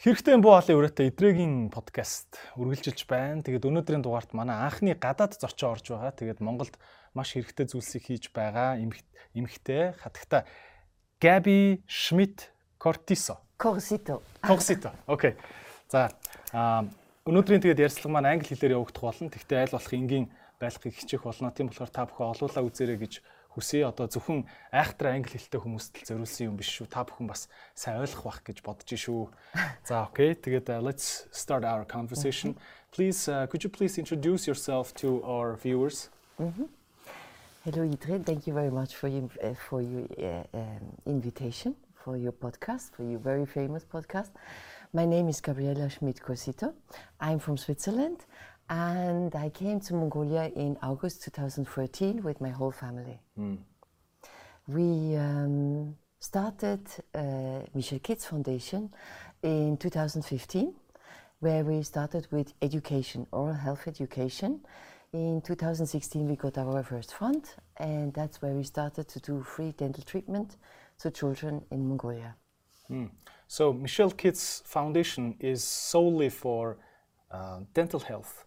Хэрэгтэй буу хаалын өрөөтэй эдрэгийн подкаст үргэлжилж байна. Тэгээд өнөөдрийн дугаарт манай анхны гадаад зочин орж байгаа. Тэгээд Монголд маш хэрэгтэй зүйлсийг хийж байгаа эмэгтэй хатагта Габи Шмидт Кортисо. Корсито. Корсито. Окей. За өнөөдрийн тэгээд ярилцлага маань англи хэлээр явагдах болно. Тэгтээ аль болох энгийн байлгахыг хичээх болно. Тийм болохоор та бүхэн олуулаа үзээрэй гэж хүсье. Одоо зөвхөн айхтар англи хэлтэй хүмүүст л зориулсан юм биш шүү. Та бүхэн бас сайн ойлгох бах гэж бодож шүү. За окей. Тэгээд uh, let's start our conversation. Please uh, could you please introduce yourself to our viewers? Mm -hmm. Hello Idre, thank you very much for your, uh, for your uh, um, invitation for your podcast, for your very famous podcast. My name is Gabriela Schmidt-Corsito. I'm from Switzerland and I came to Mongolia in August 2013 with my whole family. Mm. We um, started uh, Michel Kids Foundation in 2015, where we started with education, oral health education. In 2016, we got our first fund, and that's where we started to do free dental treatment to children in Mongolia. Mm. So, Michel Kids Foundation is solely for uh, dental health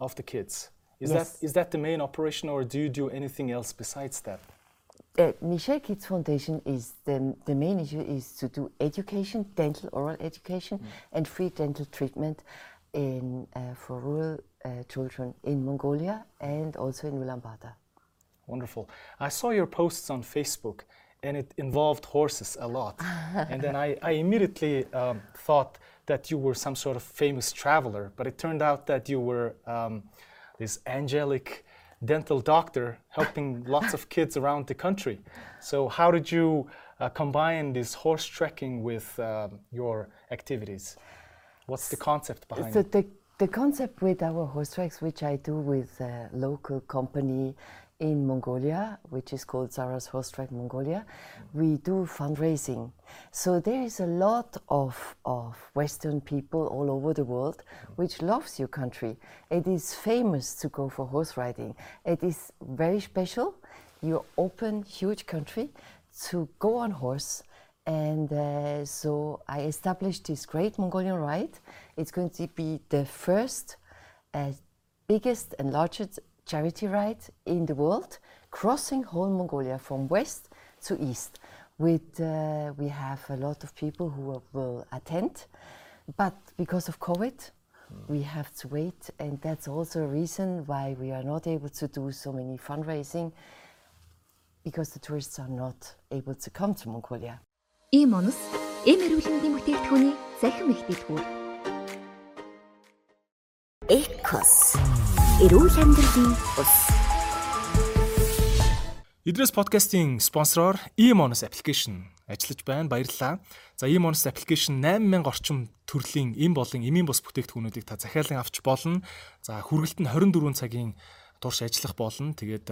of the kids. Is yes. that is that the main operation, or do you do anything else besides that? Uh, Michel Kids Foundation is the, the main issue is to do education, dental oral education, mm. and free dental treatment in uh, for rural uh, children in Mongolia and also in Ulaanbaatar. Wonderful. I saw your posts on Facebook, and it involved horses a lot. and then I, I immediately um, thought that you were some sort of famous traveler, but it turned out that you were um, this angelic dental doctor helping lots of kids around the country. So, how did you uh, combine this horse trekking with uh, your activities? What's the concept behind so it? The, the concept with our horse treks, which I do with a local company in Mongolia, which is called Zara's Horse Track Mongolia, we do fundraising. So there is a lot of, of Western people all over the world which loves your country. It is famous to go for horse riding. It is very special. You open huge country to go on horse. And uh, so I established this great Mongolian ride. It's going to be the first, uh, biggest and largest charity ride in the world, crossing whole Mongolia from west to east. With, uh, we have a lot of people who will attend, but because of COVID, mm. we have to wait, and that's also a reason why we are not able to do so many fundraising because the tourists are not able to come to Mongolia. Ийм онос эм эрүүлэндийн бүтээгдэхүүний захим их дэлгүүр. Экос эрүүл амьдралын ус. Идрес подкастын спонсороор eMonus application ажиллаж байна. Баярлалаа. За eMonus application 8000 орчим төрлийн эм болон эмийн бус бүтээгдэхүүнүүдийг та захиалан авч болно. За хүргэлт нь 24 цагийн турш ажиллах болно. Тэгээд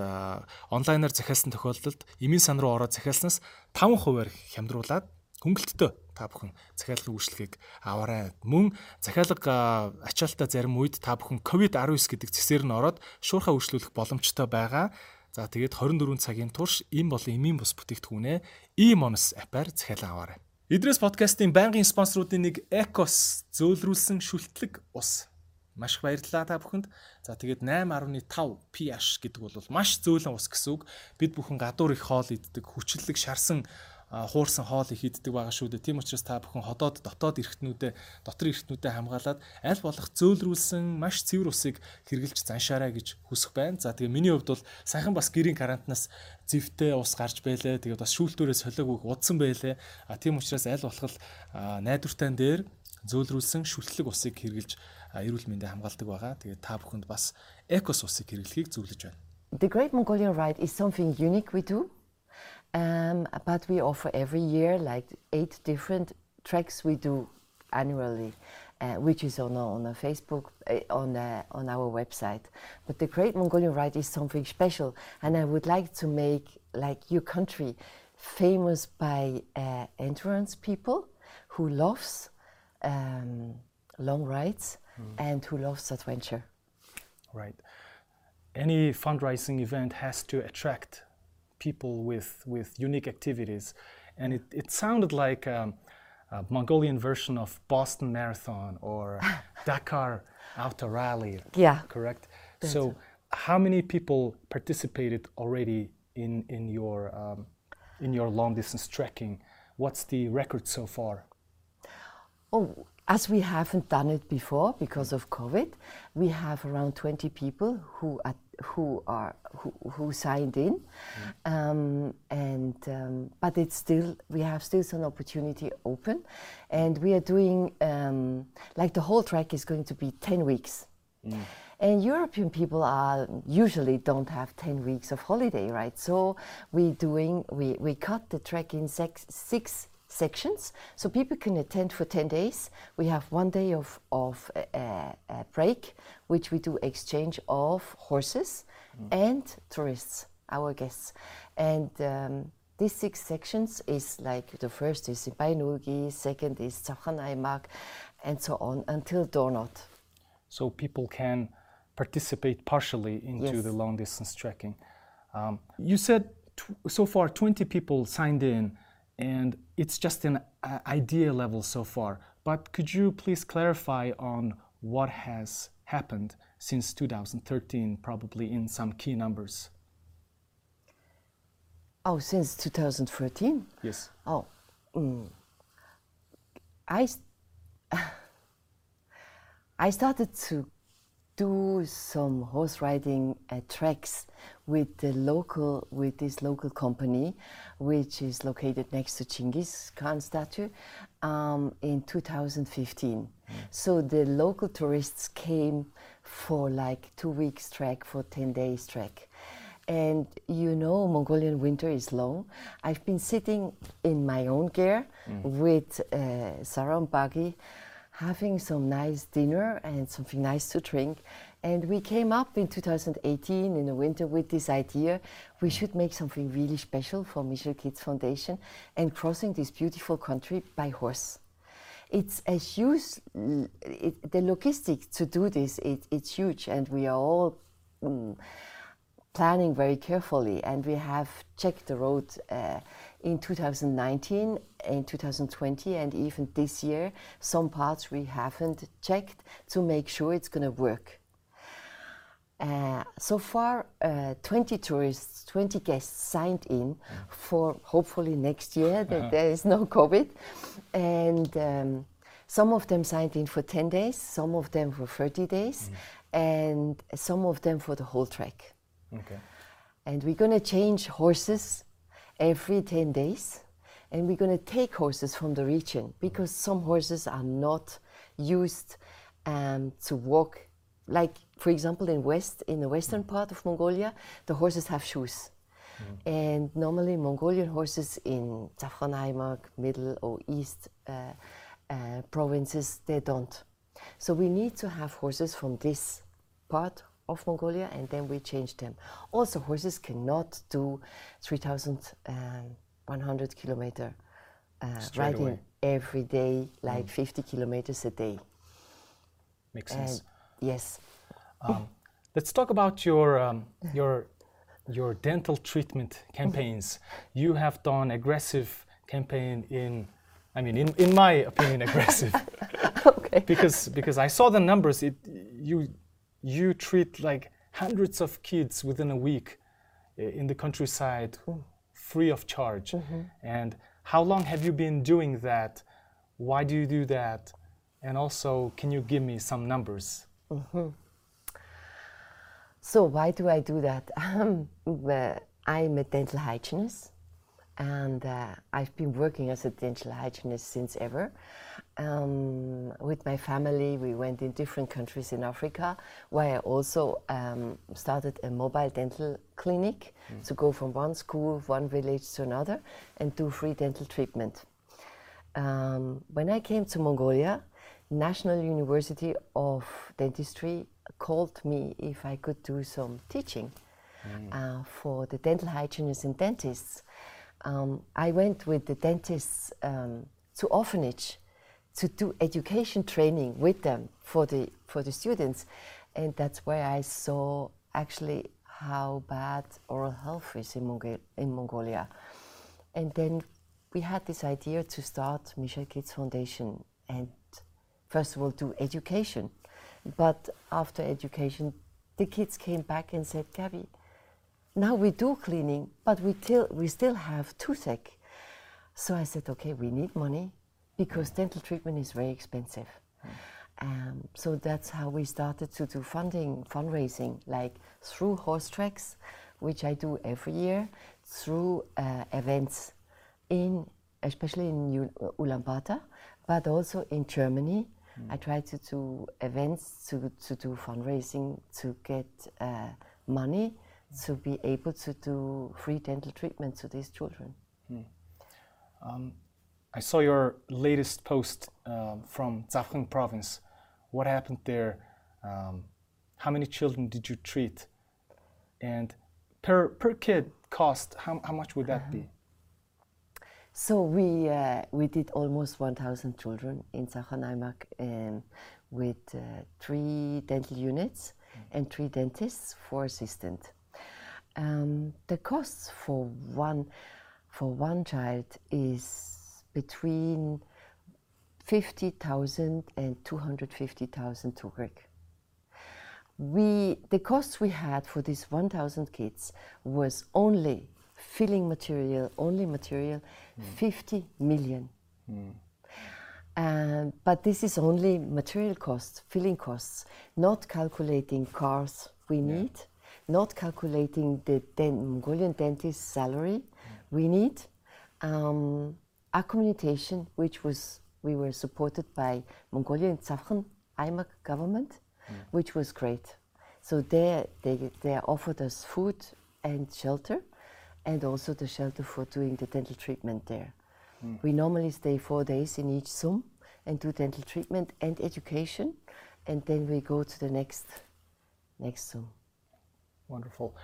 онлайнаар захиалсан тохиолдолд эмийн сан руу ороод захиалснаас 5%-аар хямдруулаад хөнгөлттэй та бүхэн захиалгын үйлчлэгийг аваарай. Мөн захиалга ачаалтаа зарим үед та бүхэн COVID-19 гэдэг цэсээр нь ороод шуурхаа үйлчлүүлэх боломжтой байгаа. За тэгээд 24 цагийн турш им болон эмийн бус бүтээгдэхүүнээ e-monos апаар захиалан аваарай. Идрес подкастын байнгын спонсоруудын нэг Ecos зөөлрүүлсэн шүлтлэг ус. Маш их баярлалаа та бүхэнд. За тэгээд 8.5 pH гэдэг бол маш зөөлөн ус гэсэн үг. Бид бүхэн гадуур их хоол иддэг, хүчлэг, шарсан хуурсан хоол их иддэг байгаа шүү дээ. Тийм учраас та бүхэн ходоод дотоод эргэтнүүдээ дотор эргэтнүүдээ хамгаалаад аль болох зөөлрүүлсэн маш цэвэр усыг хэрглэж заншаарай гэж хүсэх байна. За тэгээ миний хувьд бол сайхан бас гэрийн карантинаас зэвтэй ус гарч байлаа. Тэгээд бас шүүлтүүрээ солиог удсан байлаа. А тийм учраас аль болох найдвартай дээр зөөлрүүлсэн шүлтлэг усыг хэрглэж эрүүл мэндэ хамгаалдаг байгаа. Тэгээд та бүхэнд бас экос усыг хэрэглэхийг зөвлөж байна. The Great Mongolian Ride is something unique we do. Um, but we offer every year like eight different tracks we do annually, uh, which is on on a Facebook uh, on uh, on our website. But the Great Mongolian Ride is something special, and I would like to make like your country famous by uh, endurance people who loves um, long rides mm. and who loves adventure. Right. Any fundraising event has to attract people with, with unique activities. And it, it sounded like um, a Mongolian version of Boston Marathon or Dakar Auto Rally. Yeah. Correct. So, how many people participated already in in your um, in your long distance trekking? What's the record so far? Oh, as we haven't done it before because of COVID, we have around 20 people who are, who are who, who signed in, um, and um, but it's still we have still some opportunity open, and we are doing um, like the whole track is going to be 10 weeks. And European people are usually don't have 10 weeks of holiday, right? So we doing we, we cut the track in six, six sections, so people can attend for 10 days. We have one day of, of uh, uh, break, which we do exchange of horses and tourists, our guests. And um, these six sections is like the first is in Bayan-Ulgii, second is Zavkhan Aimag, and so on until Dornod. so people can participate partially into Yes. the long distance trekking. Um, you said so far 20 people signed in, and it's just an idea level so far. But could you please clarify on what has happened since 2013, probably in some key numbers? Oh, since 2013? Yes. Oh, mm. I, s- I started to do some horse riding uh, tracks with the local with this local company, which is located next to Genghis Khan statue, um, in 2015. So the local tourists came for like two weeks trek for 10 days trek. And you know, Mongolian winter is long. I've been sitting in my own ger with uh, Buggy, having some nice dinner and something nice to drink. And we came up in 2018 in the winter with this idea. We should make something really special for Michel Kids Foundation and crossing this beautiful country by horse. It's a huge it, the logistics to do this it, it's huge. And we are all mm, planning very carefully. And we have checked the road uh, in 2019 in 2020 and even this year some parts we haven't checked to make sure it's going to work uh, so far, uh, 20 tourists, 20 guests signed in for hopefully next year that there is no COVID. And um, some of them signed in for 10 days, some of them for 30 days, and some of them for the whole trek. Okay. And we're going to change horses every 10 days. And we're going to take horses from the region because some horses are not used um, to walk. Like, for example, in west in the western part of Mongolia, the horses have shoes. And normally, Mongolian horses in Zavkhan Aimag, middle or east uh, uh, provinces, they don't. So we need to have horses from this part of Mongolia, and then we change them. Also, horses cannot do 3,100 kilometer uh, riding away. every day, like 50 kilometers a day. Makes And sense. yes, Um, let's talk about your um, your your dental treatment campaigns. You have done aggressive campaign in, I mean, in, in my opinion, aggressive okay. because because I saw the numbers. It you you treat like hundreds of kids within a week uh, in the countryside, free of charge. And how long have you been doing that? Why do you do that? And also, can you give me some numbers? So why do I do that? Um, I'm a dental hygienist, and uh, I've been working as a dental hygienist since ever. Um, with my family, we went in different countries in Africa, where I also um, started a mobile dental clinic to go from one school, one village to another, and do free dental treatment. Um, when I came to Mongolia, National University of Dentistry called me if I could do some teaching uh, for the dental hygienists and dentists. Um, I went with the dentists um, to orphanage to do education training with them for the for the students, and that's where I saw actually how bad oral health is in, Mongo- in Mongolia. And then we had this idea to start Michel Kids Foundation and first of all do education. But after education, the kids came back and said, Gabby, now we do cleaning, but we, till, we still have toothache. So I said, okay, we need money because dental treatment is very expensive. Um, so that's how we started to do funding, fundraising, like through horse tracks, which I do every year, through uh, events in, especially in U- Ulaanbaatar, but also in Germany. I try to do events to, to do fundraising to get uh, money to be able to do free dental treatment to these children. I saw your latest post um, from Zavkhan province. What happened there? Um, how many children did you treat? And per, per kid cost, how, how much would that be? So we uh, we did almost 1,000 children in Zavkhan Aimag um, with uh, three dental units and three dentists, four assistant. Um, the costs for one for one child is between 50,000 and 250,000 Tugrek. We the cost we had for these 1,000 kids was only filling material, only material, 50 million. Um, but this is only material costs, filling costs, not calculating cars we need, not calculating the Mongolian dentist salary mm. we need, um, accommodation, which was we were supported by Mongolian Zavkhan Aimak government, mm. which was great. So there they, they offered us food and shelter, and also the shelter for doing the dental treatment there. Mm. We normally stay four days in each soum and do dental treatment and education, and then we go to the next next soum. Wonderful.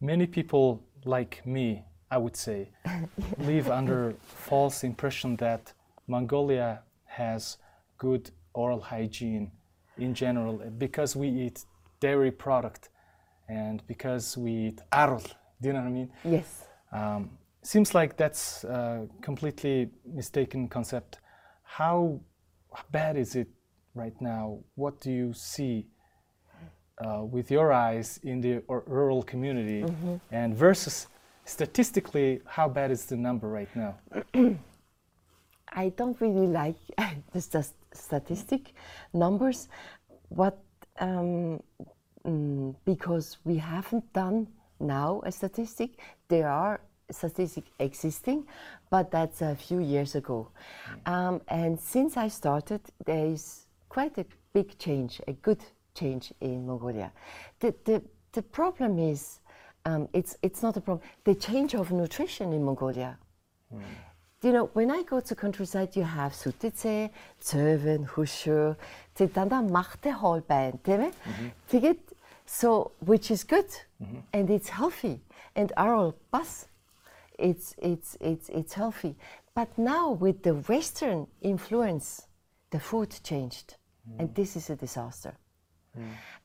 Many people like me, I would say, live under false impression that Mongolia has good oral hygiene in general because we eat dairy product and because we eat aaruul. Do you know what I mean? Yes. Um, seems like that's a completely mistaken concept. How bad is it right now? What do you see uh, with your eyes in the rural community, and versus statistically, how bad is the number right now? I don't really like the st- statistic numbers, what um, mm, because we haven't done now a statistic. There are statistics existing, but that's a few years ago. Um, and since I started, there is quite a big change, a good change in Mongolia. The, the, the problem is, um, it's, it's not a problem, the change of nutrition in Mongolia. Mm. You know, when I go to countryside, you have Sutice, Zöwen, hushu, Titanda Machte Holbein, Tiget, mm-hmm. so which is good mm-hmm. and it's healthy. And Aral Bus, it's, it's, it's, it's healthy. But now with the Western influence, the food changed. Mm. And hmm. this is a disaster.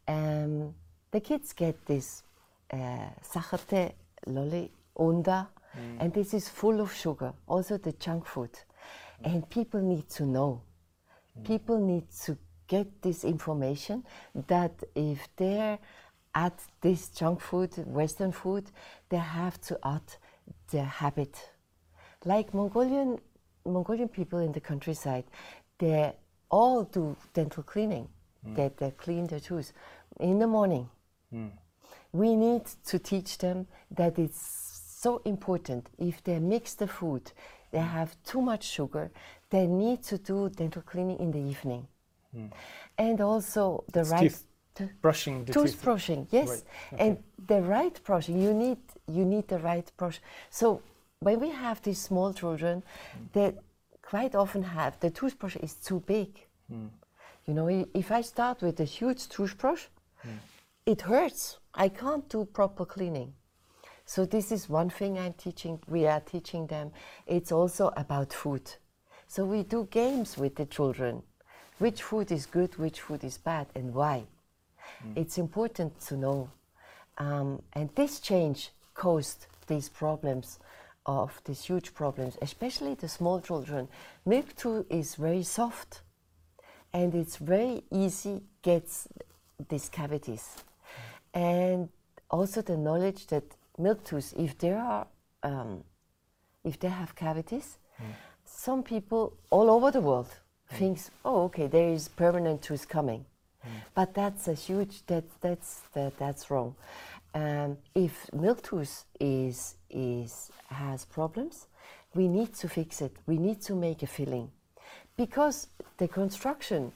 Um, the kids get this uh, sachate lolly onda, and this is full of sugar. Also the junk food, and people need to know. People need to get this information that if they're at this junk food, Western food, they have to add their habit. Like Mongolian Mongolian people in the countryside, they all do dental cleaning. Mm. They, they clean their teeth in the morning. Mm. We need to teach them that it's so important. If they mix the food, they mm. have too much sugar, they need to do dental cleaning in the evening. And also the right teeth t- Brushing the teeth. toothbrushing, yes, Right, and the right brushing. You need you need the right brush. So when we have these small children, they quite often have the toothbrush is too big. You know, if I start with a huge toothbrush, it hurts. I can't do proper cleaning. So this is one thing I'm teaching. We are teaching them. It's also about food. So we do games with the children. Which food is good, which food is bad, and why. It's important to know. Um, and this change caused these problems of these huge problems, especially the small children. Milk too is very soft, and it's very easy gets these cavities, and also the knowledge that milk tooth, if there are, um, if they have cavities, some people all over the world thinks, oh, okay, there is permanent tooth coming, but that's a huge that that's that, that's wrong. Um, if milk tooth is is has problems, we need to fix it. We need to make a filling, because the construction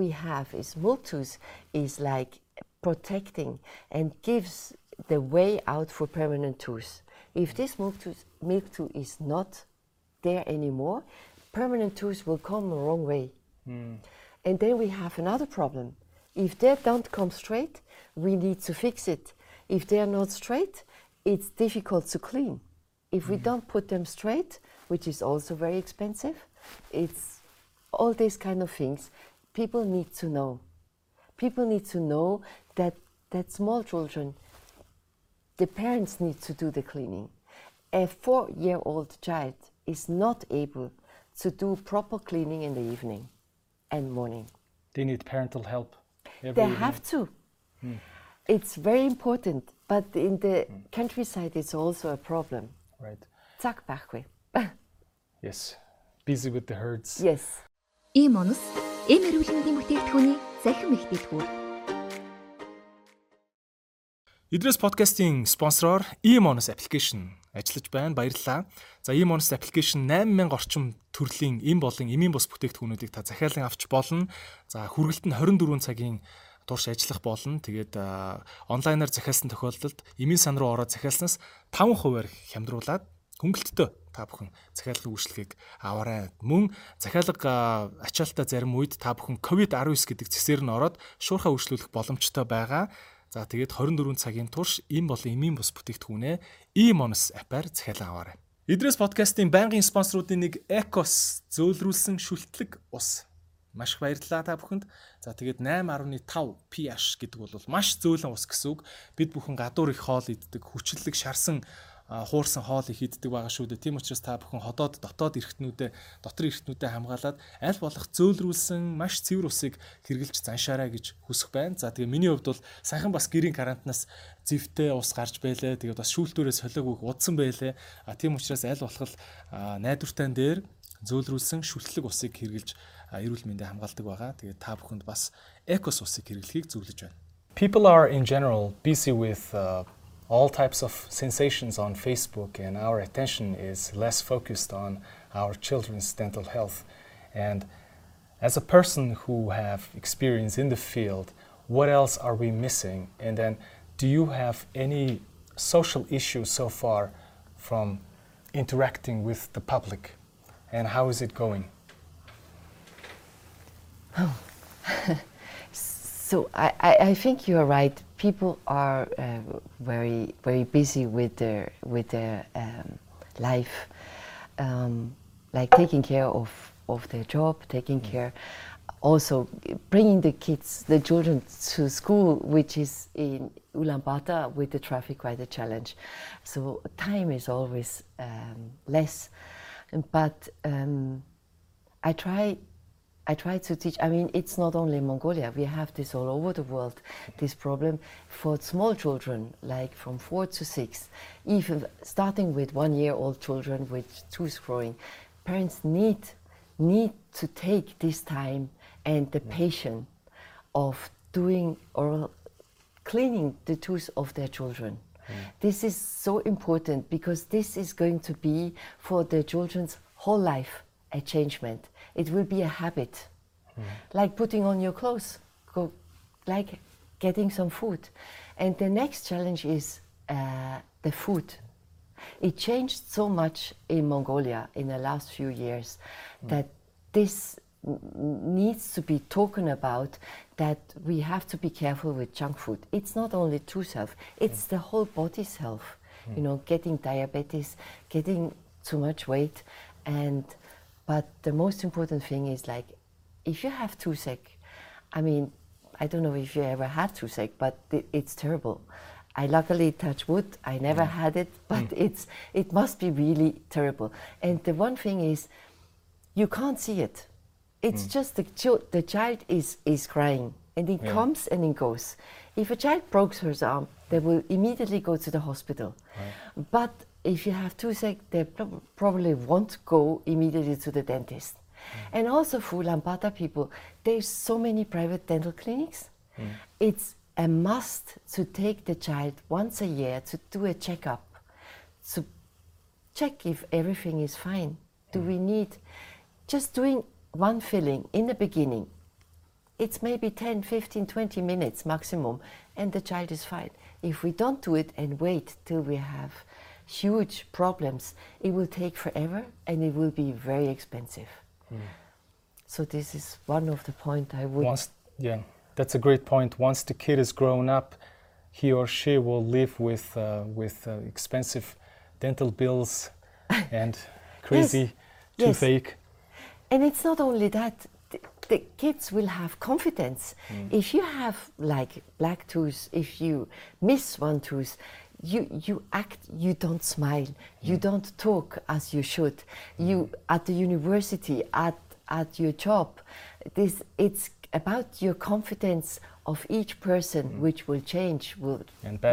we have is tooth is like protecting and gives the way out for permanent tooth. If mm. this milk tooth, milk tooth is not there anymore, permanent tooth will come the wrong way. Mm. And then we have another problem. If they don't come straight, we need to fix it. If they are not straight, it's difficult to clean. If we mm. don't put them straight, which is also very expensive, it's all these kind of things people need to know. People need to know that that small children, the parents need to do the cleaning. A four-year-old child is not able to do proper cleaning in the evening and morning. They need parental help. every They evening. have to. Hmm. It's very important, but in the countryside, it's also a problem. Right. Zack bachwe. Yes. Busy with the herds. Yes. Ийм онос эм эрүүлэндийн бүтээгдэхүүний захин мэгтэйтгүүр. Идрес подкастын спонсороор eMonus application ажиллаж байна. Баярлалаа. За eMonus application 8000 орчим төрлийн эм болон эмийн бус бүтээгдэхүүнүүдийг та захиалан авч болно. За хүргэлт нь 24 цагийн турш ажиллах болно. Тэгээд онлайнаар захиалсан тохиолдолд эмийн сан руу ороод захиалснаас 5%-аар хямдруулаад хөнгөлөлтөө та бүхэн захиалгын үйлчлэгийг аваарай. Мөн захиалга ачаалтаа зарим үед та бүхэн COVID-19 гэдэг зэсээр нь ороод шуурхаа үйлчлүүлэх боломжтой байгаа. За тэгээд 24 цагийн турш им болон эмийн бус бүтээгдэхүүнээ eMonus апаар захиалан аваарай. Идрес подкастын байнгын спонсоруудын нэг Ecos зөөлрүүлсэн шүлтлэг ус. Маш их баярлалаа та бүхэнд. За тэгээд 8.5 pH гэдэг бол маш зөөлөн ус гэсэн үг. Бид бүхэн гадуур их хоол иддэг, хүчлэлэг шарсан хуурсан хоол их иддэг байгаа шүү дээ. Тийм учраас та бүхэн ходоод дотоод эргэтнүүдээ, дотор эргэтнүүдээ хамгаалаад аль болох зөөлрүүлсэн маш цэвэр усыг хэрглэж заншаарай гэж хүсэх байна. За тэгээ миний хувьд бол сайхан бас гэрийн карантинаас зэвтэй ус гарч байлаа. Тэгээд бас шүүлтүүрээ солиог удсан байлаа. А тийм учраас аль болох а, найдвартай дээр зөөлрүүлсэн шүлтлэг усыг хэрглэж эрүүл мэндэ хамгаалдаг байгаа. Тэгээд та бүхэнд бас экос усыг хэрэглэхийг зөвлөж байна. People are in general busy with uh, all types of sensations on Facebook, and our attention is less focused on our children's dental health. And as a person who have experience in the field, what else are we missing? And then, do you have any social issues so far from interacting with the public? And how is it going? Oh. So I, I, I think you are right. People are uh, very very busy with their with their um, life, um, like taking care of, of their job, taking care, also bringing the kids, the children to school, which is in Ulaanbaatar with the traffic quite a challenge. So time is always um, less, but um, I try I try to teach. I mean, it's not only in Mongolia. We have this all over the world. This problem for small children, like from four to six, even starting with one-year-old children with tooth growing. Parents need need to take this time and the patience of doing oral cleaning the tooth of their children. This is so important because this is going to be for the children's whole life a changement. It will be a habit, hmm. like putting on your clothes, go, like getting some food. And the next challenge is uh, the food. It changed so much in Mongolia in the last few years hmm. that this needs to be talked about that we have to be careful with junk food. It's not only tooth self, it's hmm. the whole body's health. You know, getting diabetes, getting too much weight and but the most important thing is like if you have toothache, I mean, I don't know if you ever had toothache, but it, it's terrible. I luckily touch wood. I never mm. had it, but mm. it's it must be really terrible. And the one thing is, you can't see it. It's mm. just the chil- the child is is crying, and it Yeah. comes and it goes. If a child breaks her arm, they will immediately go to the hospital. But if you have toothache, they probably won't go immediately to the dentist. Mm. And also for Ulaanbaatar people, there's so many private dental clinics. Mm. It's a must to take the child once a year to do a checkup, to check if everything is fine. Do mm. we need just doing one filling in the beginning? It's maybe 10, 15, 20 minutes maximum, and the child is fine. If we don't do it and wait till we have huge problems, it will take forever and it will be very expensive. So this is one of the point I would. Once, yeah, that's a great point. Once the kid is grown up, he or she will live with uh, with uh, expensive dental bills and crazy Yes. toothache. And it's not only that, the, the kids will have confidence. If you have like black tooth, if you miss one tooth, you, you act, you don't smile, you don't talk as you should. You at the university, at, at your job, this it's about your confidence of each person, which will change. Will,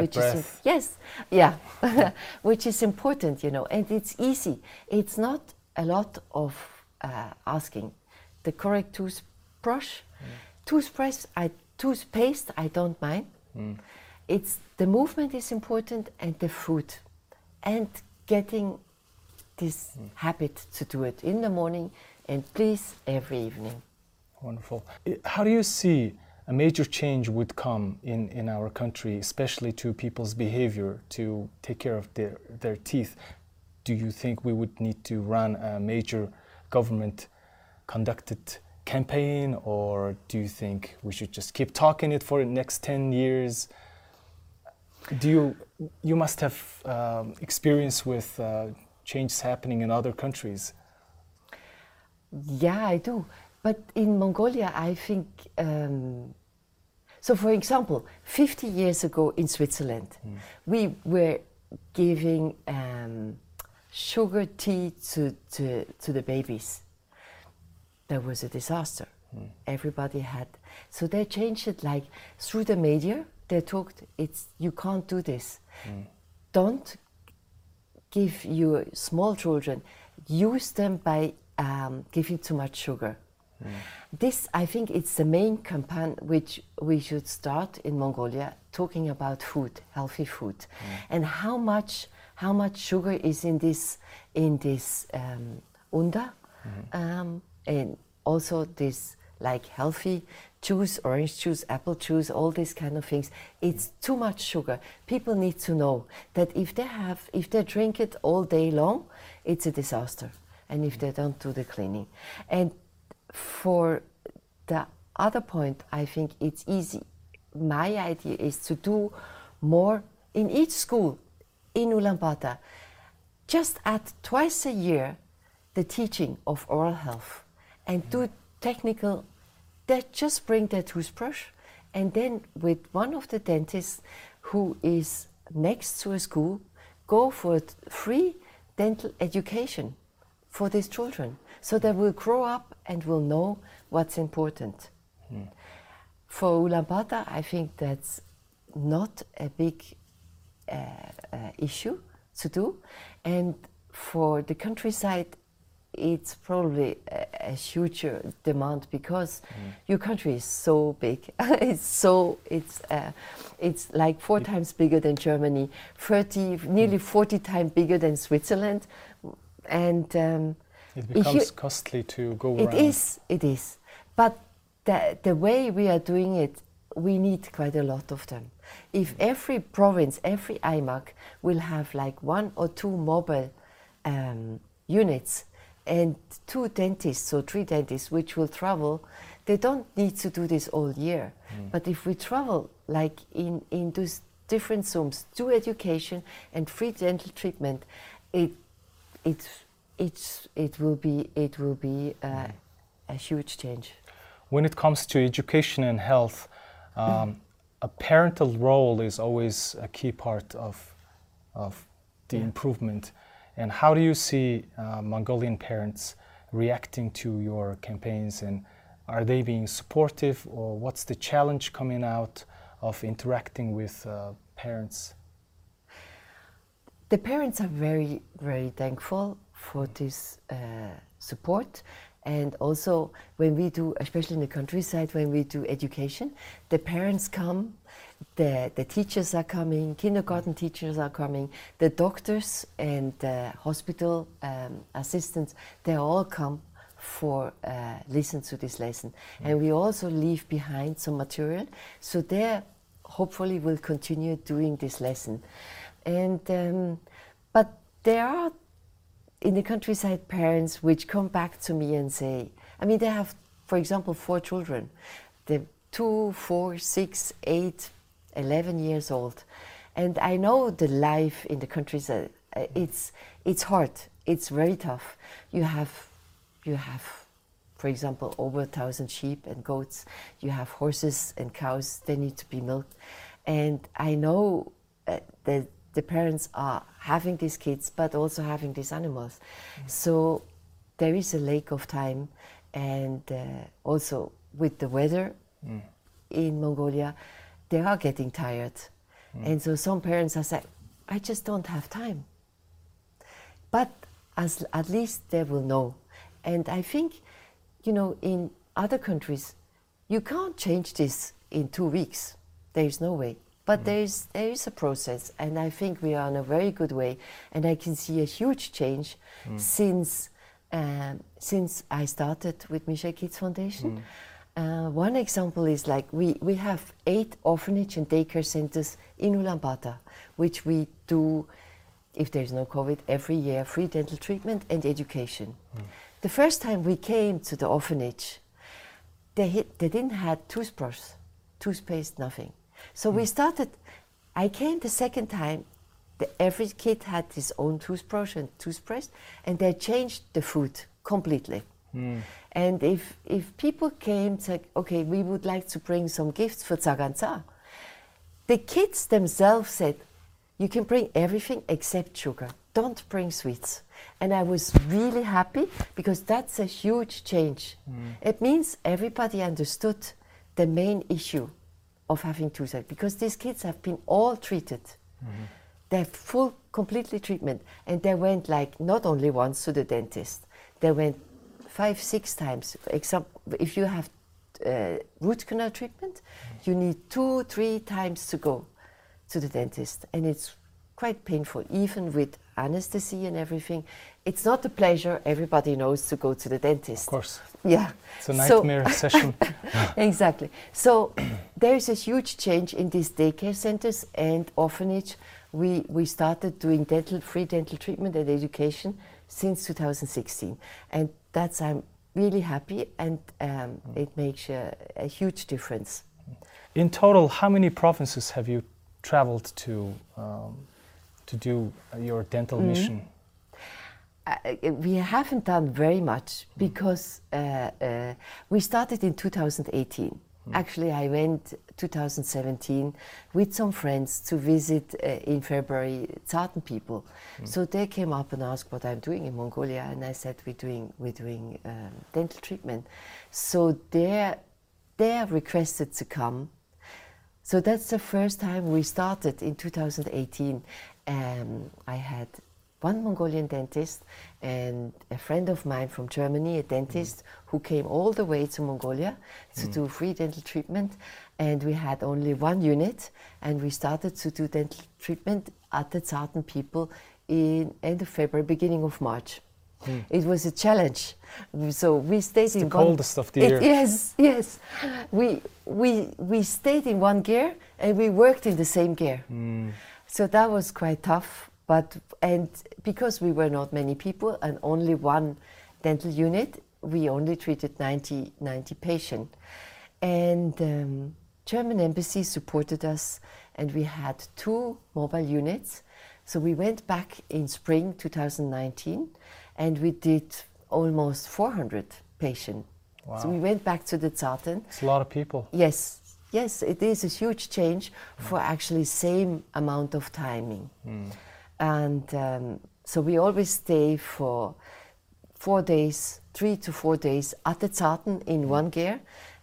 which is im- yes, yeah, which is important, you know, and it's easy. It's not a lot of uh, asking. The correct toothbrush, toothbrush, I, toothpaste, I don't mind. It's the movement is important and the food, and getting this habit to do it in the morning and please every evening. Wonderful. How do you see a major change would come in, in our country, especially to people's behavior to take care of their, their teeth? Do you think we would need to run a major government conducted campaign, or do you think we should just keep talking it for the next 10 years? Do you, you must have um, experience with uh, changes happening in other countries. Yeah, I do. But in Mongolia, I think. Um, so, for example, 50 years ago in Switzerland, we were giving um, sugar tea to, to, to the babies. That was a disaster. Everybody had. So they changed it like through the media. They talked, it's you can't do this. Don't give your small children use them by um, giving too much sugar. This, I think, it's the main campaign which we should start in Mongolia, talking about food, healthy food, and how much how much sugar is in this in this um, unda, um, and also this like healthy juice, orange juice, apple juice, all these kind of things. It's too much sugar. People need to know that if they have, if they drink it all day long, it's a disaster. And if they don't do the cleaning, and for the other point, I think it's easy. My idea is to do more in each school in Ulaanbaatar. Just add twice a year the teaching of oral health and do technical. They just bring their toothbrush and then with one of the dentists who is next to a school, go for free dental education for these children. So they will grow up and will know what's important. For Ulaanbaatar, I think that's not a big uh, uh, issue to do. And for the countryside, it's probably a, a huge demand because your country is so big. it's so it's uh, it's like four times bigger than Germany, thirty nearly forty times bigger than Switzerland, and um, It if you- becomes costly to go it around. is, it is. But the, the way we are doing it, we need quite a lot of them. If every province, every aimag will have like one or two mobile um, units and two dentists, or three dentists, which will travel, they don't need to do this all year. But if we travel like in, in those different soums, do education and free dental treatment, it, it, it's, it will be, it will be uh, a huge change. When it comes to education and health, um, a parental role is always a key part of, of the Yeah. improvement. And how do you see uh, Mongolian parents reacting to your campaigns? And are they being supportive, or what's the challenge coming out of interacting with uh, parents? The parents are very, very thankful for this uh, support. And also, when we do, especially in the countryside, when we do education, the parents come, the, the teachers are coming, kindergarten teachers are coming, the doctors and the hospital um, assistants, they all come for uh, listen to this lesson. And we also leave behind some material, so they hopefully will continue doing this lesson. And um, but there are in the countryside parents which come back to me and say, I mean, they have, for example, four children. They're two, four, six, eight, 11 years old. And I know the life in the countries, uh, it's, it's hard. It's very tough. You have, you have, for example, over a thousand sheep and goats. You have horses and cows. They need to be milked. And I know uh, that the parents are having these kids, but also having these animals. So there is a lack of time, and uh, also with the weather in Mongolia, they are getting tired. Mm. And so some parents are saying, I just don't have time. But as, at least they will know. And I think, you know, in other countries, you can't change this in two weeks. There is no way. But mm. there is there is a process, and I think we are on a very good way. And I can see a huge change mm. since um, since I started with Michel Kids Foundation. Uh, one example is like we, we have eight orphanage and daycare centers in Ulaanbaatar, which we do, if there's no COVID, every year free dental treatment and education. The first time we came to the orphanage, they, hit, they didn't have toothbrush, toothpaste, nothing. So we started, I came the second time, the, every kid had his own toothbrush and toothpaste, and they changed the food completely. Hmm. And if, if people came to, okay, we would like to bring some gifts for Zaganza, the kids themselves said, you can bring everything except sugar. Don't bring sweets. And I was really happy because that's a huge change. Hmm. It means everybody understood the main issue of having toothache because these kids have been all treated. Mm-hmm. They have full, completely treatment. And they went like not only once to the dentist, they went five, six times. For example, if you have uh, root canal treatment, you need two, three times to go to the dentist, and it's quite painful, even with anesthesia and everything. It's not a pleasure. Everybody knows to go to the dentist. Of course, Yeah. it's a So- nightmare session. exactly. So there is a huge change in these daycare centers and orphanage. We, we started doing dental free dental treatment and education since 2016, and that's I'm really happy, and um, it makes a, a huge difference. In total, how many provinces have you traveled to um, to do uh, your dental mission? Uh, we haven't done very much because uh, uh, we started in 2018. Actually, I went 2017 with some friends to visit uh, in February Tsaatan people. So they came up and asked what I'm doing in Mongolia, and I said we're doing we're doing um, dental treatment. So they they requested to come. So that's the first time we started in 2018. Um, I had one Mongolian dentist and a friend of mine from Germany, a dentist who came all the way to Mongolia to mm. do free dental treatment. And we had only one unit, and we started to do dental treatment at the Tsaatan people in end of February, beginning of March. Mm. It was a challenge. So we stayed the in one- coldest of the It- year. Yes, yes. We we we stayed in one ger and we worked in the same ger. Mm. So that was quite tough. But and because we were not many people and only one dental unit, we only treated 90, 90 patients. And um, German embassy supported us, and we had two mobile units. So we went back in spring 2019, and we did almost 400 patients. So we went back to the Tsaatan. It's a lot of people. Yes, yes, it is a huge change for actually same amount of timing. And um, so we always stay for four days, three to four days at the Tsaatan in one ger.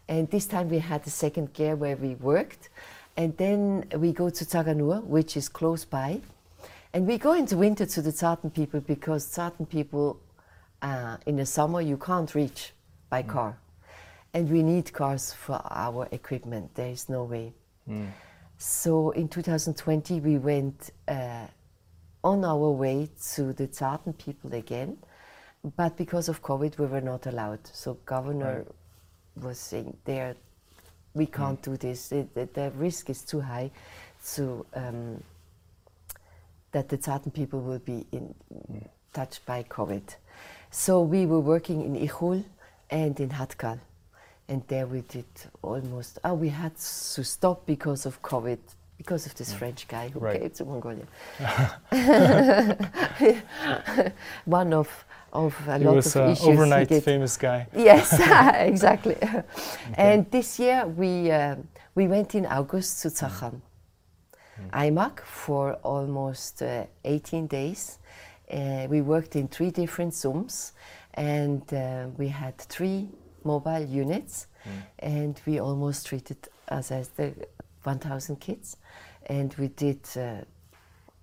And this time we had the second ger where we worked. And then we go to Tsagaannuur, which is close by. And we go into winter to the Tsaatan people because Tsaatan people uh, in the summer you can't reach by car. And we need cars for our equipment. There is no way. So in 2020 we went uh, on our way to the Tsaatan people again, but because of COVID we were not allowed. So governor was saying there we mm. can't do this. The, the, the risk is too high to um, that the Tsaatan people will be in, mm. touched by COVID. So we were working in Ichul and in Hatkal. And there we did almost, oh, we had to stop because of COVID, because of this French guy who Right. came to Mongolia. One of, of a He lot was of an issues overnight famous guy. Yes, exactly. And this year we uh, we went in August to Zavkhan, aimag for almost uh, 18 days. Uh, we worked in three different soums, and uh, we had three mobile units, and we almost treated us as the 1,000 kids, and we did. Uh,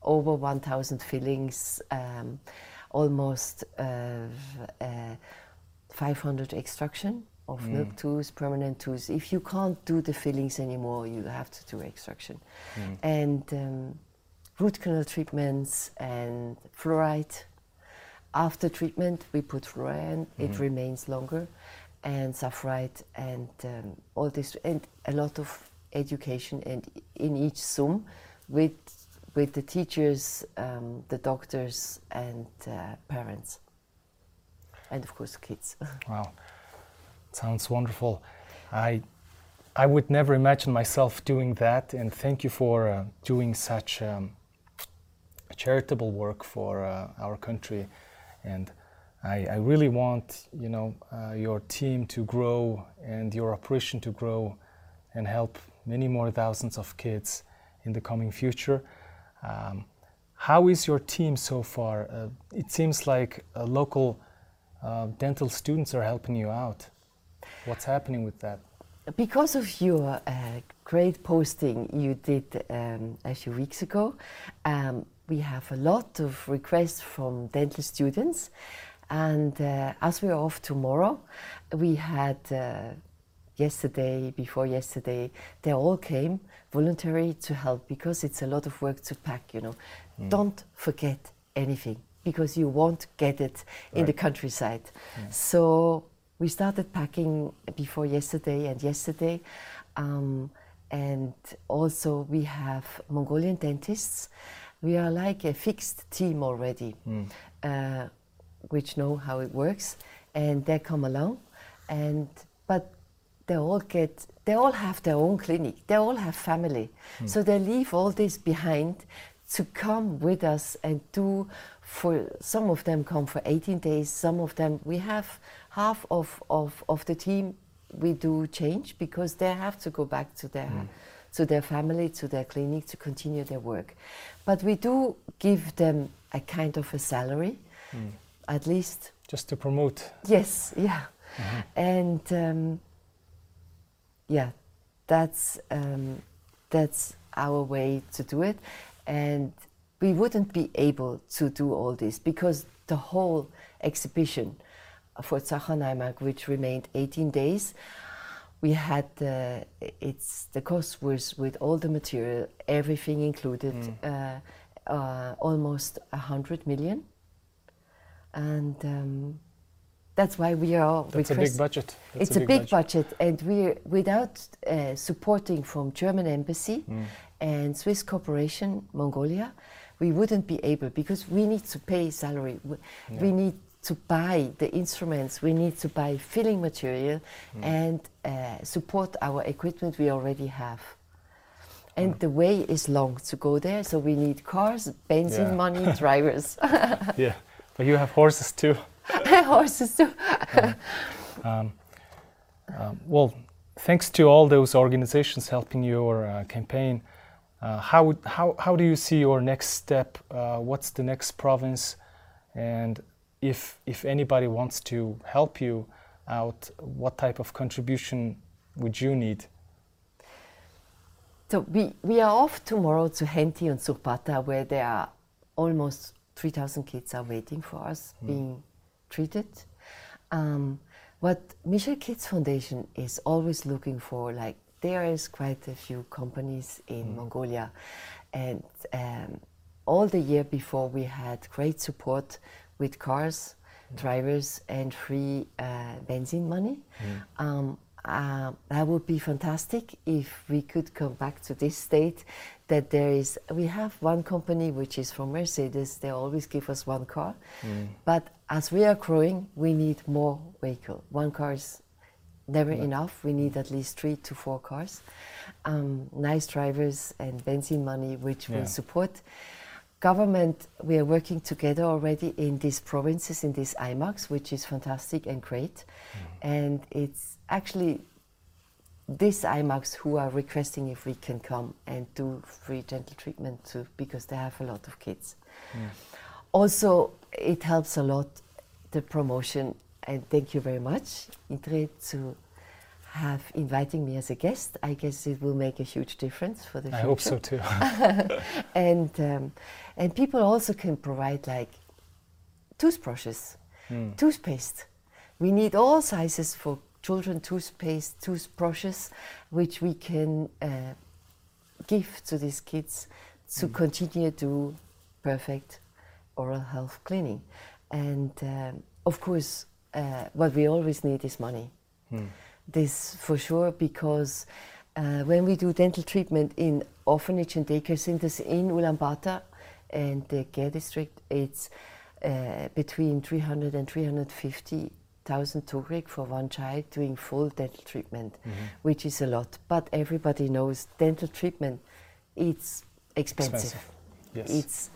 over 1,000 fillings, um, almost uh, uh, 500 extraction of milk tools, permanent tools. If you can't do the fillings anymore, you have to do extraction. And um, root canal treatments and fluoride. After treatment, we put fluoride, it remains longer, and sulfuride, and um, all this, and a lot of education and in each soum with with the teachers, um, the doctors, and uh, parents, and of course kids. Wow, sounds wonderful. I I would never imagine myself doing that, and thank you for uh, doing such um, charitable work for uh, our country. And I, I really want you know uh, your team to grow and your operation to grow and help many more thousands of kids in the coming future. Um, how is your team so far? Uh, it seems like uh, local uh, dental students are helping you out. What's happening with that? Because of your uh, great posting you did um, a few weeks ago, um, we have a lot of requests from dental students. And uh, as we're off tomorrow, we had uh, yesterday, before yesterday, they all came voluntary to help because it's a lot of work to pack, you know. Don't forget anything because you won't get it in the countryside. So we started packing before yesterday and yesterday. Um, and also we have Mongolian dentists. We are like a fixed team already, uh, which know how it works, and they come along, and but they all get they all have their own clinic. They all have family. Hmm. So they leave all this behind to come with us and do for some of them come for 18 days. Some of them we have half of, of, of the team we do change because they have to go back to their hmm. to their family to their clinic to continue their work. But we do give them a kind of a salary hmm. at least. Just to promote. Yes, yeah. Mm-hmm. And um, yeah, that's um, that's our way to do it. And we wouldn't be able to do all this because the whole exhibition for Zavkhan aimag, which remained 18 days, we had uh, it's the cost was with all the material, everything included, uh, uh, almost a hundred million, and um, that's why we are. That's a big budget. That's it's a big, budget. and we're without uh, supporting from German embassy and Swiss Cooperation Mongolia, we wouldn't be able because we need to pay salary. We, we need to buy the instruments. We need to buy filling material and uh, support our equipment we already have. And the way is long to go there, so we need cars, benzene Yeah. money, drivers, Yeah, but you have horses too. horses too. Um, well, thanks to all those organizations helping your uh, campaign, uh, how, how, how do you see your next step? Uh, what's the next province? And if, if anybody wants to help you out, what type of contribution would you need? So we, we are off tomorrow to Khentii and Sukhbaatar, where there are almost 3,000 kids are waiting for us being treated. Um, what Michel Kids Foundation is always looking for, like there is quite a few companies in Mongolia, and um, all the year before we had great support with cars, drivers, and free uh, benzene money. Um, uh, that would be fantastic if we could come back to this state that there is we have one company which is from mercedes. They always give us one car. But as we are growing we need more vehicle. One car is never enough. We need at least three to four cars. Um, nice drivers and benzene money which Yeah. will support. Government we are working together already in these provinces in these aimags which is fantastic and great. And it's actually these aimags who are requesting if we can come and do free dental treatment too, because they have a lot of kids. Also, it helps a lot the promotion, and thank you very much, Indre, to have inviting me as a guest. I guess it will make a huge difference for the I future hope so too. and um, and people also can provide like toothbrushes, toothpaste. We need all sizes for children toothpaste, toothbrushes, which we can uh, give to these kids to continue to perfect oral health cleaning. And um, of course, uh, what we always need is money. This for sure because uh, when we do dental treatment in orphanage and daycare centers in Ulaanbaatar and the ger district, it's uh, between 300 and 350,000 tugrik for one child doing full dental treatment, which is a lot. But everybody knows dental treatment, it's expensive. Expensive. Yes. It's,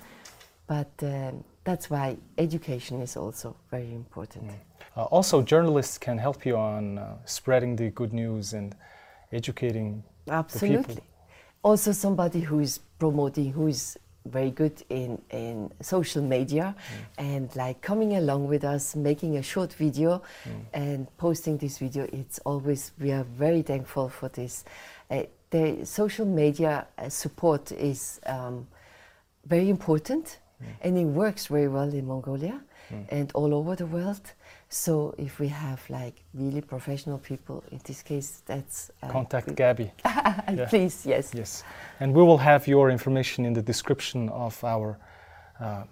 but um, that's why education is also very important. Uh, also, journalists can help you on uh, spreading the good news and educating Absolutely. Also, somebody who is promoting, who is very good in, in social media and like coming along with us, making a short video and posting this video. It's always, we are very thankful for this. Uh, the social media uh, support is um, very important and it works very well in Mongolia and all over the world. So if we have like really professional people, in this case, that's uh, Contact Gabby. Yeah. Please, yes. Yes, and we will have your information in the description of our uh,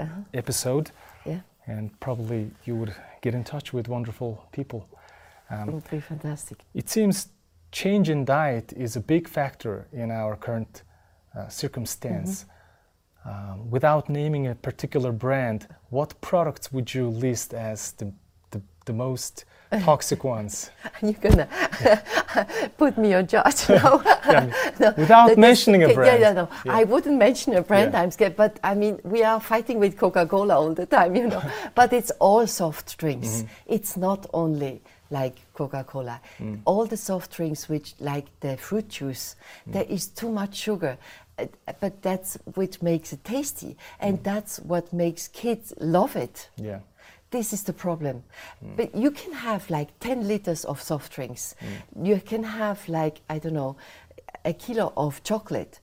uh, episode, Yeah, and probably you would get in touch with wonderful people. it Um, would be fantastic. it seems change in diet is a big factor in our current uh, circumstance. Um, without naming a particular brand, what products would you list as the, the, the most toxic ones? You're gonna put me on charge now. No, Without mentioning a brand. Yeah, yeah, no. Yeah. I wouldn't mention a brand. I'm scared, but I mean, we are fighting with Coca-Cola all the time, you know. but it's all soft drinks. Mm-hmm. It's not only like Coca-Cola. Mm. All the soft drinks, which like the fruit juice, Mm. there is too much sugar. Uh, But that's which makes it tasty, and Mm. that's what makes kids love it. Yeah. This is the problem. But you can have like 10 liters of soft drinks. You can have like, I don't know, a kilo of chocolate.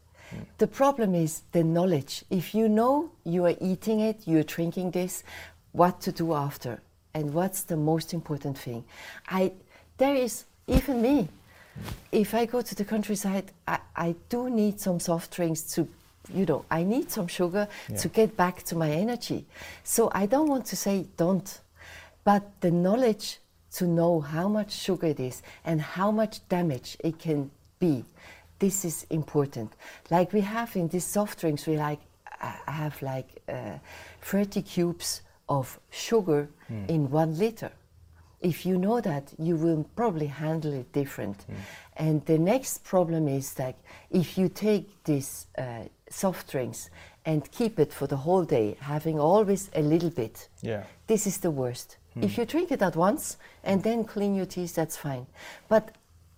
The problem is the knowledge. If you know you are eating it, you're drinking this, what to do after, and what's the most important thing. I, there is even me. If I go to the countryside, I, I do need some soft drinks to, you know, I need some sugar to get back to my energy. So I don't want to say don't, but the knowledge to know how much sugar it is and how much damage it can be, this is important. Like we have in these soft drinks, we like I have like uh, 30 cubes of sugar hmm. in one liter if you know that, you will probably handle it different. Hmm. And the next problem is that if you take these uh, soft drinks and keep it for the whole day, having always a little bit, Yeah. this is the worst. Hmm. If you drink it at once and then clean your teeth, that's fine. But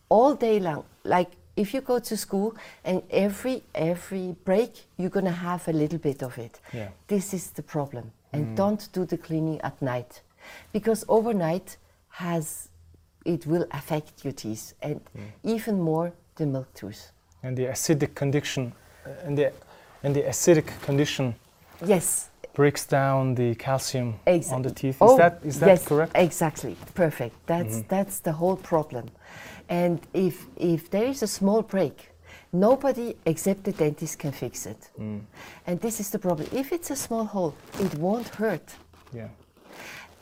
all day long. Like if you go to school and every every break you're gonna have a little bit of it. Yeah. This is the problem. And mm. don't do the cleaning at night, because overnight has it will affect your teeth and mm. even more the milk tooth. And the acidic condition, uh, and the and the acidic condition Yes, breaks down the calcium Exactly. on the teeth. Is Oh, that is that yes, correct? Exactly, perfect. That's mm-hmm. that's the whole problem. And if if there is a small break, nobody except the dentist can fix it. And this is the problem. If it's a small hole, it won't hurt. Yeah.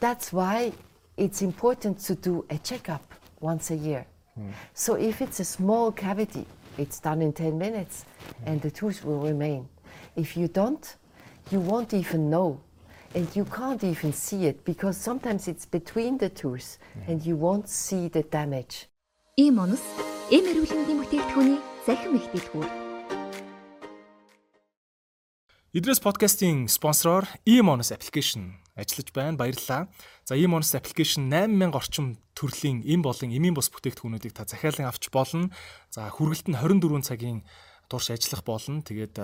That's why it's important to do a checkup once a year. So if it's a small cavity, it's done in 10 minutes and the tooth will remain. If you don't, you won't even know and you can't even see it because sometimes it's between the tooth and you won't see the damage. Ийм онос эм эрүүлэндийн бүтээгдэхүүний Захин ихтэйдгүү. Идрес подкастын спонсороор eMonus application ажиллаж байна. Баярлалаа. За eMonus application 8000 орчим төрлийн эм болон эмийн бус бүтээгдэхүүнүүдийг та захиалан авч болно. За хүргэлт нь 24 цагийн турш ажиллах болно. Тэгээд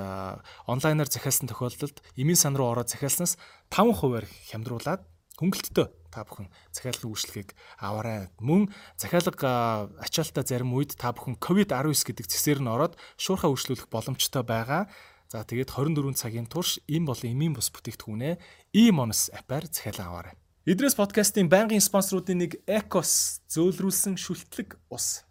онлайнаар захиалсан тохиолдолд эмийн сан руу ороод захиалснаас 5%-аар хямдруулаад хөнгөлөлтөд та бүхэн захиалгын үйлчлэгийг аваарай. Мөн захиалга ачаалтаа зарим үед та бүхэн COVID-19 гэдэг цэсээр нь ороод шуурхаа үйлчлүүлэх боломжтой байгаа. За тэгээд 24 цагийн турш им болон эмийн бус бүтээгдэхүүнээ eMonus апаар захиалан аваарай. Идрес подкастын байнгын спонсоруудын нэг Ecos зөөлрүүлсэн шүлтлэг ус.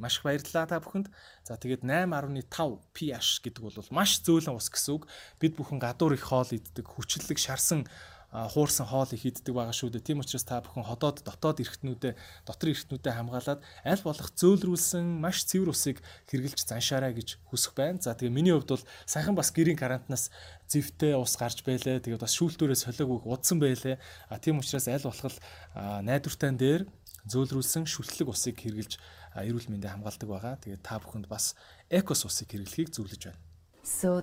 Маш их баярлалаа та бүхэнд. За тэгээд 8.5 pH гэдэг бол маш зөөлөн ус гэсэн үг. Бид бүхэн гадуур их хоол иддэг, хүчлэг шарсан хуурсан хоол их иддэг байгаа шүү дээ. Тийм учраас та бүхэн ходоод дотоод эргэтнүүдээ, дотор эргэтнүүдээ хамгаалаад аль болох зөөлрүүлсэн маш цэвэр усыг хэрглэж заншаарай гэж хүсэх байна. За тэгээ миний хувьд бол сайхан бас гэрийн карантинаас зэвтэй ус гарч байлаа. Тэгээд бас шүүлтүүрээ солиог удсан байлаа. А тийм учраас аль болох а, найдвартай дээр зөөлрүүлсэн шүлтлэг усыг хэрглэж эрүүл мэндийг хамгаалдаг байгаа. Тэгээд та бүхэнд бас экос усыг хэрэглэхийг зөвлөж байна. So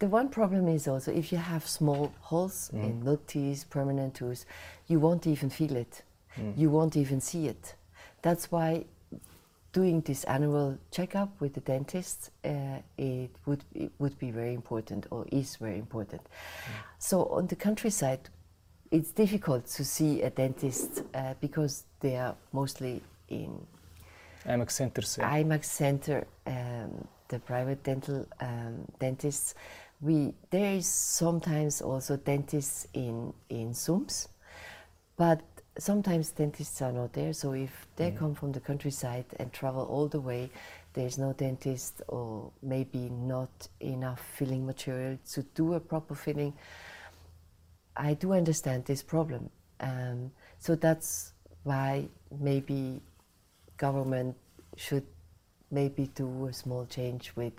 the one problem is also if you have small holes mm. in milk teas, permanent teeth, you won't even feel it. Mm. You won't even see it. That's why doing this annual checkup with the dentist, uh, it, would, it would be very important or is very important. Mm. So on the countryside, it's difficult to see a dentist uh, because they are mostly in aimags centers. aimags center, um, the private dental um, dentists we there is sometimes also dentists in in soums, but sometimes dentists are not there. So if they come from the countryside and travel all the way, there's no dentist or maybe not enough filling material to do a proper filling. I do understand this problem. Um, so that's why maybe government should maybe do a small change with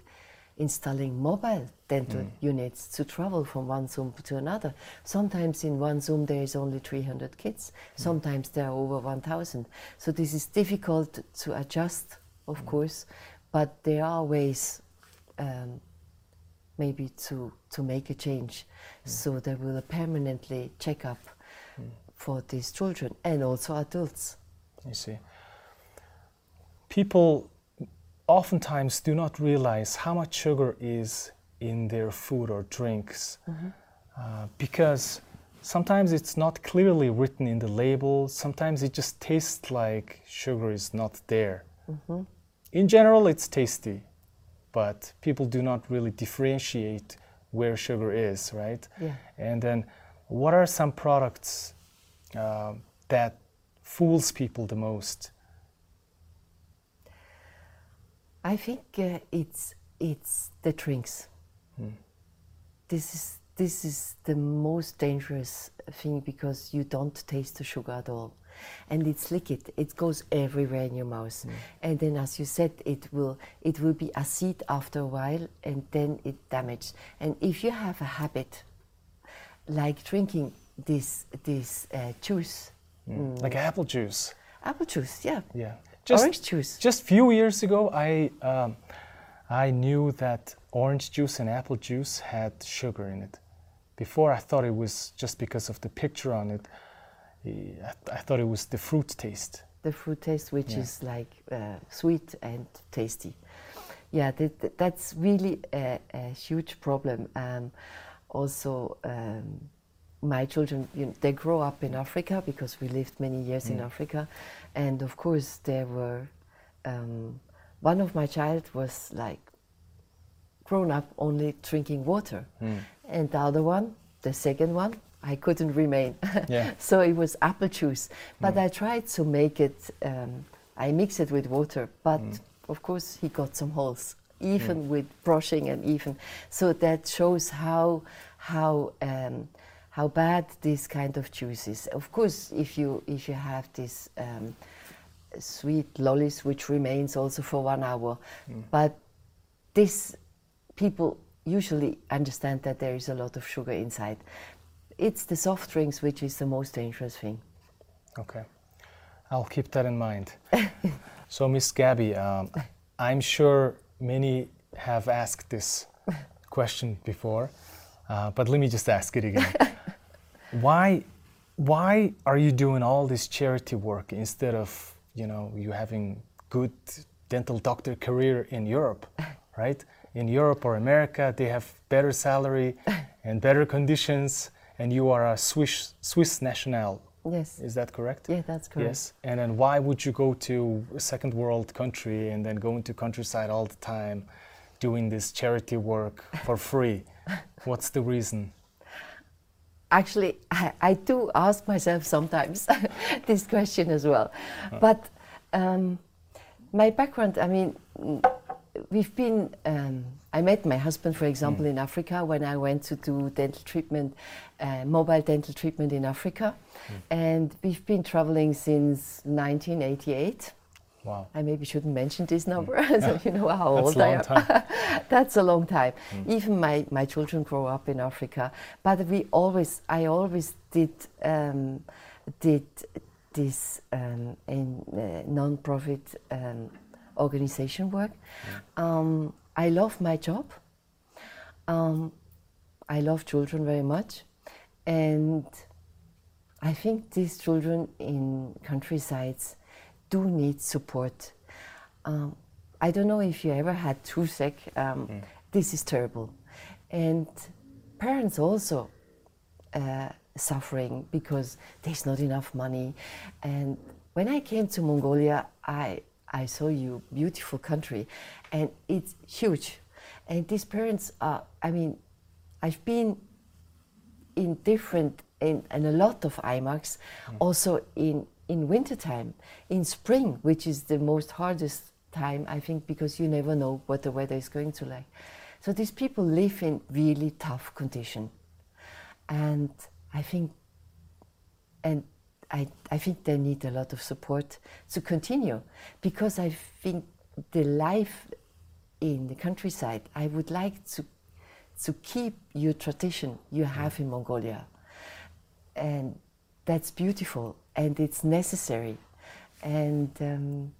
installing mobile dental mm. units to travel from one soum to another. Sometimes in one soum there is only 300 kids, mm. sometimes there are over 1,000. So this is difficult to adjust, of mm. course, but there are ways um, maybe to, to make a change so there will a permanently check up for these children and also adults. You see. People oftentimes do not realize how much sugar is in their food or drinks uh, because sometimes it's not clearly written in the label, sometimes it just tastes like sugar is not there. In general, it's tasty, but people do not really differentiate where sugar is, right? Yeah. And then, what are some products uh, that fools people the most? I think uh, it's it's the drinks. This is this is the most dangerous thing because you don't taste the sugar at all, and it's liquid. It goes everywhere in your mouth, and then, as you said, it will it will be acid after a while, and then it damages. And if you have a habit, like drinking this this uh, juice, Like apple juice. apple juice, yeah, Yeah. Orange juice. Just few years ago, I um, I knew that orange juice and apple juice had sugar in it. Before, I thought it was just because of the picture on it. I, I thought it was the fruit taste. the fruit taste, which Yeah. is like uh, sweet and tasty. Yeah, that, that- that's really a, a huge problem. Um, also, um, my children, you know, they grow up in Africa because we lived many years in Mm. Africa, and of course there were. Um, one of my child was like grown up only drinking water, Mm. and the other one, the second one, I couldn't remain. Yeah. so it was apple juice, but I tried to make it. Um, I mix it with water, but of course he got some holes, even with brushing and even. So that shows how how um, how bad this kind of juice is. Of course, if you if you have this. Um, sweet lollies which remains also for one hour but this people usually understand that there is a lot of sugar inside it's the soft drinks which is the most dangerous thing Okay. I'll keep that in mind. so, Miss Gabby, um, I'm sure many have asked this question before, uh, but let me just ask it again. why, why are you doing all this charity work instead of, you know, you having good dental doctor career in Europe, right? In Europe or America, they have better salary and better conditions, and you are a Swiss Swiss national. yes Is that correct? yeah that's correct Yes. And then why would you go to a second world country and then go into countryside all the time doing this charity work for free? What's the reason? Actually I, I do ask myself sometimes this question as well. But um, my background i mean mm, we've been um, i met my husband for example in africa when i went to do dental treatment uh, mobile dental treatment in africa. And we've been traveling since 1988 Wow. I maybe shouldn't mention this number, so you know how That's old a I long am. That's a long time. Even my, my children grow up in Africa, but we always I always did um, did this um, in uh, non-profit um, organization work. Um, I love my job. Um, I love children very much, and I think these children in countrysides do need support. Um, I don't know if you ever had toothache. Um, This is terrible, and parents also uh, suffering because there's not enough money. And when I came to Mongolia, I I saw you beautiful country, and it's huge. And these parents are. I mean, I've been in different in, in a lot of aimags, also in in wintertime, in spring, which is the most hardest time I think because you never know what the weather is going to like. So these people live in really tough condition, and I think and I, I think they need a lot of support to continue because I think the life in the countryside, I would like to, to keep your tradition you have mm. in Mongolia. And that's beautiful and it's necessary. And um,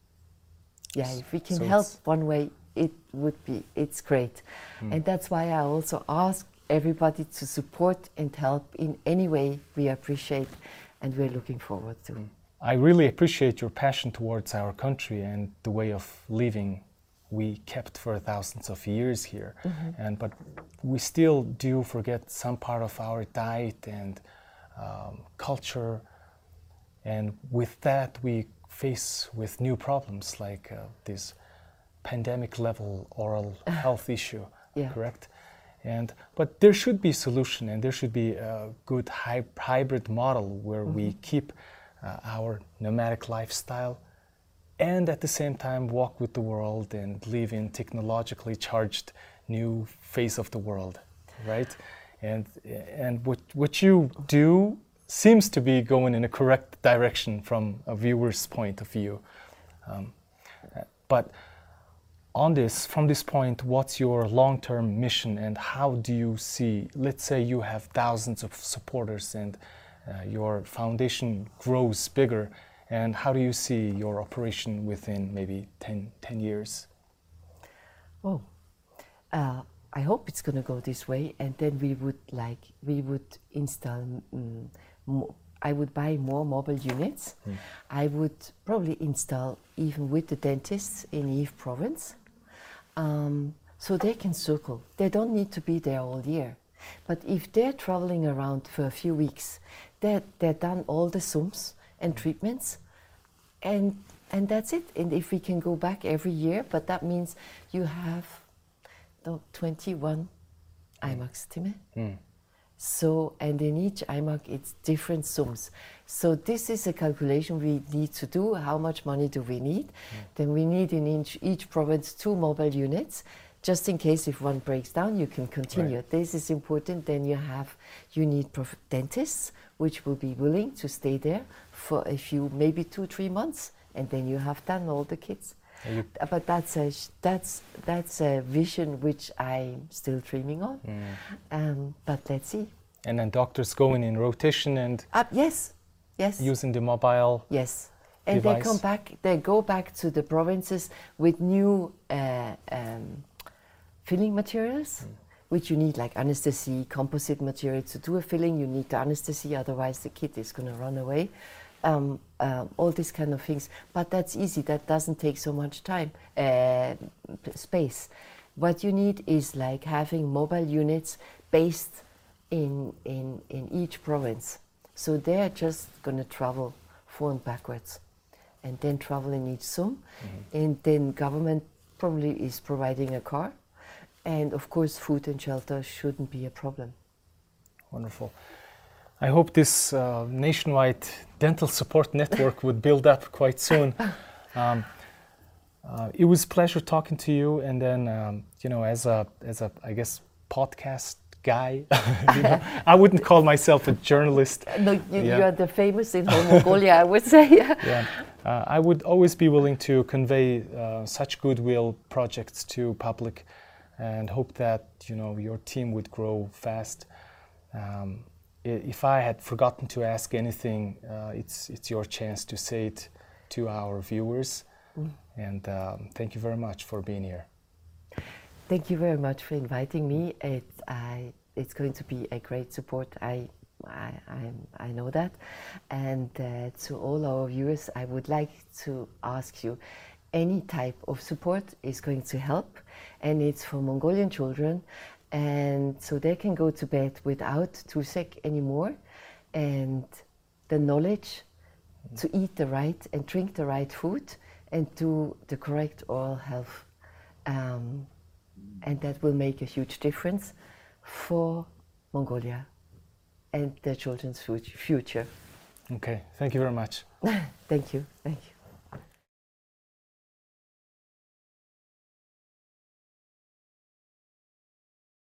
yeah, if we can So help one way, it would be, it's great. Hmm. And that's why I also ask everybody to support and help in any way we appreciate and we're looking forward to. Hmm. I really appreciate your passion towards our country and the way of living we kept for thousands of years here. Mm-hmm. And but we still do forget some part of our diet and um, culture. And with that, we face with new problems like uh, this pandemic level oral health issue. Yeah. Correct. And but there should be solution, and there should be a good hy- hybrid model where we keep uh, our nomadic lifestyle, and at the same time walk with the world and live in technologically charged new phase of the world, right? And and what what you do seems to be going in a correct direction from a viewer's point of view. Um, but on this, from this point, what's your long-term mission and how do you see, let's say you have thousands of supporters and uh, your foundation grows bigger, and how do you see your operation within maybe 10, 10 years? Oh, uh, I hope it's going to go this way, and then we would like we would install mm, mo- I would buy more mobile units. I would probably install even with the dentists in Eve province. Um, so they can circle. They don't need to be there all year. But if they're traveling around for a few weeks, they're, they're done all the soums and treatments, and and that's it. And if we can go back every year, but that means you have no, 21 aimags Time. So, and in each aimag, it's different soums. So this is a calculation we need to do. How much money do we need? Mm. Then we need in each, each province two mobile units, just in case if one breaks down, you can continue. Right. This is important. Then you have, you need prof- dentists, which will be willing to stay there for a few, maybe two, three months, and then you have done all the kids. You- Uh, But that's a sh- that's that's a vision which I'm still dreaming on. Um, but let's see. and then doctors going in rotation and Uh, yes, yes, using the mobile. yes. And they come back. They go back to the provinces with new uh, um, filling materials, which you need, like anesthesia, composite material to do a filling. You need the anesthesia, otherwise the kid is going to run away. Um, um, all these kind of things. But that's easy. That doesn't take so much time, uh, space. What you need is like having mobile units based in in in each province. So they're just going to travel forward and backwards, and then travel in each zone, and then government probably is providing a car, and of course food and shelter shouldn't be a problem. Wonderful. I hope this uh, nationwide dental support network would build up quite soon. Um, uh, it was a pleasure talking to you, and then um, you know, as a as a I guess podcast guy, you know, I wouldn't call myself a journalist. No, you, Yeah. you are the famous in Mongolia, I would say. Yeah, uh, I would always be willing to convey uh, such goodwill projects to public, and hope that you know your team would grow fast. Um, if I had forgotten to ask anything, uh, it's it's your chance to say it to our viewers. And um, thank you very much for being here. Thank you very much for inviting me. It, I, it's going to be a great support. I, I, I'm- I know that. And uh, to all our viewers, I would like to ask you any type of support is going to help, and it's for Mongolian children. And so they can go to bed without toothache anymore, and the knowledge to eat the right and drink the right food and do the correct oral health. Um, and that will make a huge difference for Mongolia and their children's future. Okay, thank you very much. Thank you. Thank you.